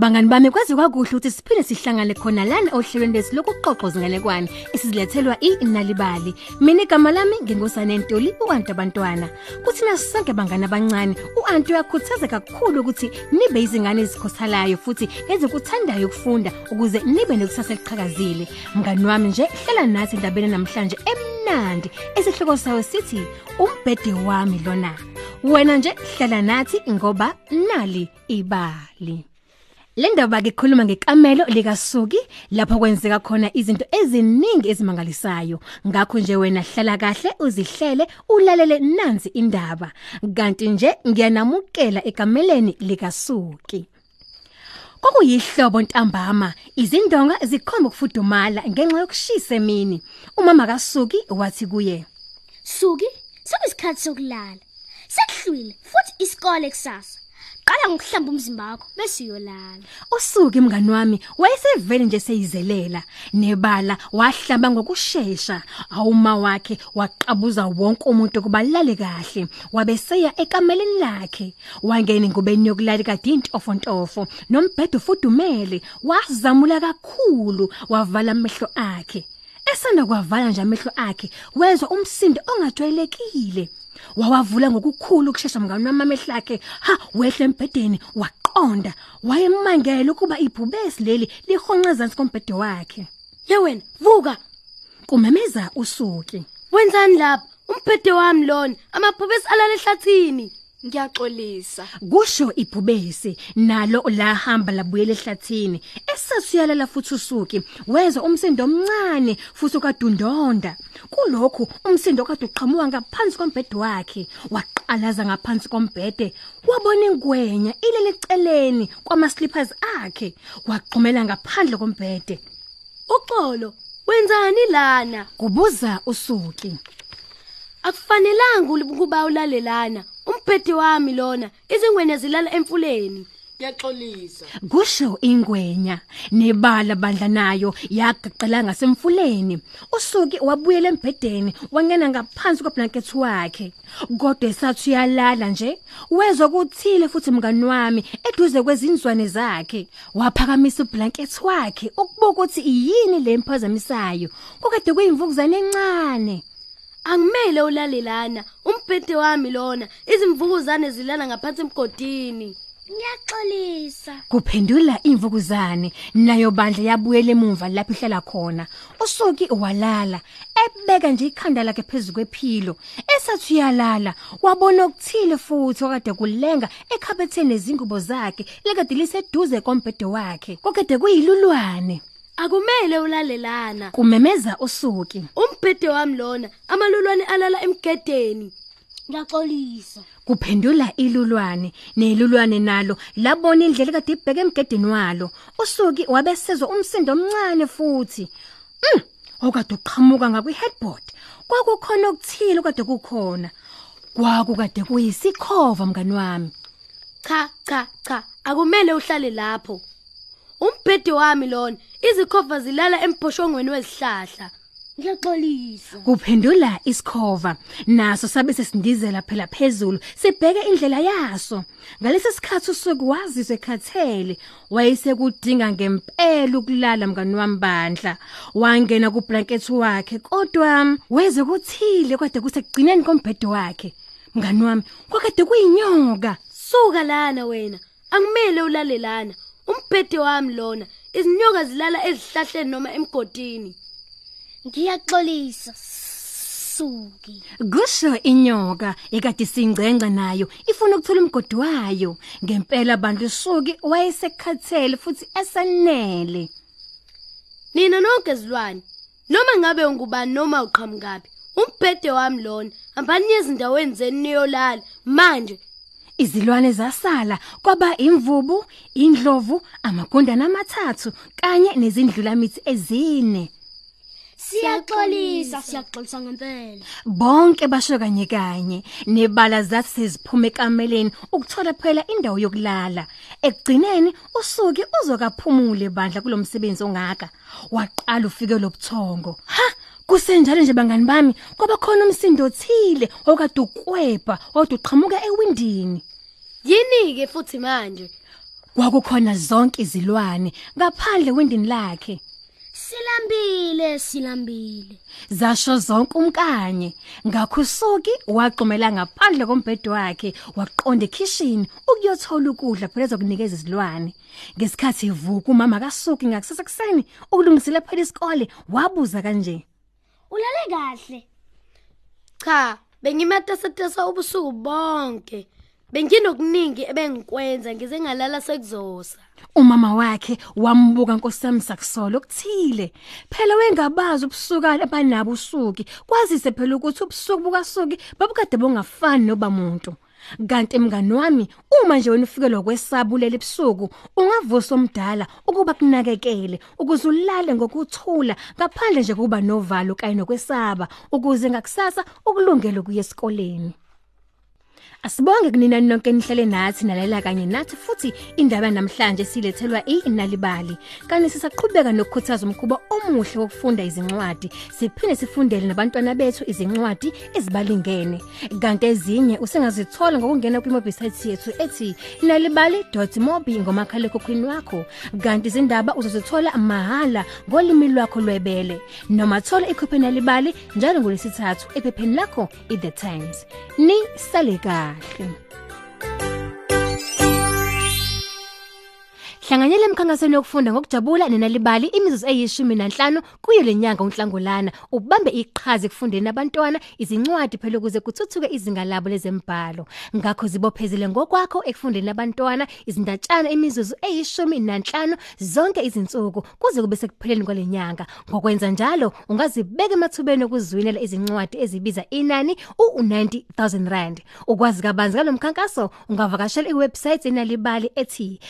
Bangani bami kwazi kwakuhle ukuthi siphinde sihlangane khona lana ohlelweni lesi lokuxoxo zinganekwane esizilethelwa iNalibali. Mina igama lami ngingosane Ntuli uantu abantwana. Kuthina sonke bangani abancane uantu uyakhuthaza kakhulu ukuthi nibe izingane ezikhothalayo futhi ezikuthandayo ukufunda ukuze nibe nekusasa eliqhakazile. Mngani wami nje hlela nathi indabeni namhlanje emnandi esihloko sayo sithi umbhede wami lona. Wena nje hlala nathi ngoba nali ibali. Le ndaba ke khuluma ngekamelo likasuki lapho kwenzeka khona izinto eziningi ezimangalisayo ngakho nje wena hlala kahle uzihlele ulalele nansi indaba kanti nje ngiyanamukela ekameleni likasuki Kokuyihlobo ntambama izindonga zikhomba ukufudumala ngenxa yokushisa emini umama kasuki wathi kuye Suki, sekuyisikhathi sokulala. Sekuhlwile futhi isikole kusasa. Qala ngokuhlamba umzimba wakho bese uyolala. Usuke mngani wami wayesevele nje seyizelela. Nebala wahlamba ngokusheshsha awuma wakhe waqabuza wonke umuntu kubalale kahle. Wabeseya ekameleni lakhe. Wangena ingubeni yokulala kade intofontofo nombhedo fudumele wazamula kakhulu wavala amehlo akhe. Esanda kwavala nje amehlo akhe wezwa umsindo ongajwayelekile. Wawavula ngokukhulu ukusheshsha mngani wami amehlo akhe ha wehle embhedeni waqonda wayemangela ukuba ibhubesi leli lihonqa ezansi kombhede wakhe Ye wena, vuka. kumemeza usuki Wenzani lapha? Umbhede wami lona, amaphubesi alala ehlathini. Ngiyaxolisa. kusho ibhubesi nalo lahamba labuyela ehlathini esasuyalala futhi usuki wezwa umsindo omncane futhi okadundonda kulokhu umsindo kade uqhamuka ngaphansi kombhede wakhe waqalaza ngaphansi kombhede wabona ingwenya ilele eceleni kwama slippers akhe waqhumela ngaphandle kombhede Uxolo, wenzani lana? kubuza usuki Akufanelanga ukuba ulalelana. Umbhede wami lona, izingwenya zilala emfuleni. Ngiyaxolisa. kusho ingwenya nebala bandla nayo yagaqela ngasemfuleni. Usuki wabuyela embhedeni wangena ngaphansi kweblanket wakhe. Kodwa esathi uyalala nje wezwa kuthile futhi mngani wami eduze kwezinzwane zakhe. Waphakamisa ublanket wakhe ukubuka ukuthi yini lemphazamisayo kokade kuyimvukuzane encane. Angimele ulalelana. Umbhede wami lona, izimvukuzane zilala ngaphansi emgodini. Ngiyaxolisa. kuphendula imvukuzane. Nayo bandla yabuyela emuva lapho ihlala khona. Usuki walala ebeka nje ikhanda lakhe phezulu kwephilo. Esathi uyalala. Wabona okuthile futhi okade kulenga ekhabetheni nezingubo zakhe. Lekade liseduze kombhede wakhe. Kokade kuyilulwane. Akumele ulalelana. kumemeza usuki. Umbhede wami lona, amalulwane alala emgedeni. Ngiyaxolisa. kuphendula ilulwane nelulwane nalo labona indlela kade ibheke emgedeni walo usuki wabesezwa umsindo omncane futhi mm okade uqhamuka ngakwi headboard kwakukhona okuthile kade kukhona kwakukade kuyisikhova mngani wami Cha, cha, cha. Akumele uhlale lapho. Umbhede wami lona, izikhova zilala emphoshongweni wezihlahla. Ngiyaxolisa. kuphendula isikhova naso sabe sesindizela phela phezulu sibheke indlela yaso ngalesi sikhathi usuku wazizwe ekhathele wayesekudinga ngempela ukulala mngani wami bandla wangena ku blanket wakhe kodwa weze kuthile kade kusekugcineni kombhede wakhe mngani wami kwakade kuyinyoka Suka lana wena. Angimele ulalelana. Umbhede wami lona, izinyoka zilala ezihlahleni noma emgodini. Ngiyaxolisa. Suki. kusho inyoka ekade singcengce nayo ifuna ukuthola umgodi wayo ngempela abantu usuki wayesekhathele futhi esanele Nina nonke zilwane. Noma ngabe ungubani noma uqhamukapi. Umbhede wami lona, hambani ezindaweni zeni niyolala manje. Izilwane zasala kwaba imvubu, indlovu, amagundana amathathu kanye nezindlulamithi ezine. Siyaxolisa, siyaxolisa ngempela. Bonke basho kanye kanye nebala zathi seziphuma ekameleni ukuthola phela indawo yokulala. Ekugcineni usuki uzokaphumule bandla kulomsebenzi ongaka. Waqala ufike lobuthongo. Ha Kusenjalo nje bangani bami kwaba khona umsindo othile okade ukwebha oduqhamuka ewindini. Yini ke futhi manje? kwakukhona zonke izilwane ngaphandle wendini lakhe Silambile silambile. zasho zonke umkanye ngakho usuki waqhumela ngaphandle kombhedo wakhe waqonda ekitchen ukuyothola ukudla phela ezokunikeza izilwane ngesikhathi evuka umama kasuki ngakusasa kuseni ukulungisela phela isikole wabuza kanje Ulale kahle. Cha, bengimatasatasa ubusuku bonke. Benginokuningi ebengikwenza ngize ngalala sekuzosa. umama wakhe wambuka nkosami sakusolo okuthile phela wengabazi ubusukana abanabo usuki. Kwazise phela ukuthi ubusuku bukasuki babukade bongafani noba muntu. Kanti emngani wami uma nje wena ufikelwa kwesabulele ebusuku ungavusa omdala ukuba kunakekele ukuze ulale ngokuthula ngaphandle nje kuba novalo kanye nokwesaba ukuze ngakusasa ukulungele ukuya esikoleni. Asibonge kunina nonke nihlele nathi nalela kanye nathi futhi indaba namhlanje silethelwa iNalibali. Kanti sisaqhubeka nokukhuthaza umkhuba omuhle wokufunda izincwadi. Siphinde sifundele nabantwana bethu izincwadi ezibalingene. Kanti ezinye usengazithola ngokungena kwiwebsite yethu ethi nalibali.mobi ngomakhala ekhukhwini wakho. Kanti izindaba uzozithola mahala ngolimi lwakho lwebele. Noma thola ikhophi nalibali njalo ngolesithathu ephepheni lakho iThe Times. Ni sale kahle. Hlanganyela emkhankasweni yokufunda ngokujabula nenalibali imizuzu eyishumi nanhlanu kuyo lenyanga uNhlangulana. Ubambe iqhaza ekufundeni abantwana izincwadi phela ukuze kuthuthuke izinga labo lezembhalo ngakho zibophezele ngokwakho ekufundeni abantwana izindatshana imizuzu eyishumi nanhlanu zonke izinsuku kuze kube sekupheleni kwalenyanga ngokwenza njalo ungazibeka emathubeni okuzwinela izincwadi ezibiza inani u90000 rand. Ukwazi kabanzi ngalomkhankaso ungavakashela iwebsite enalibali ethi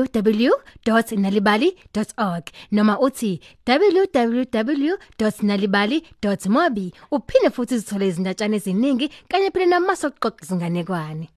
www.nalibali.org noma uthi www.nalibali.mobi uphinde futhi uzithole izindatshana eziningi kanye phela namasoqoqo zinganekwane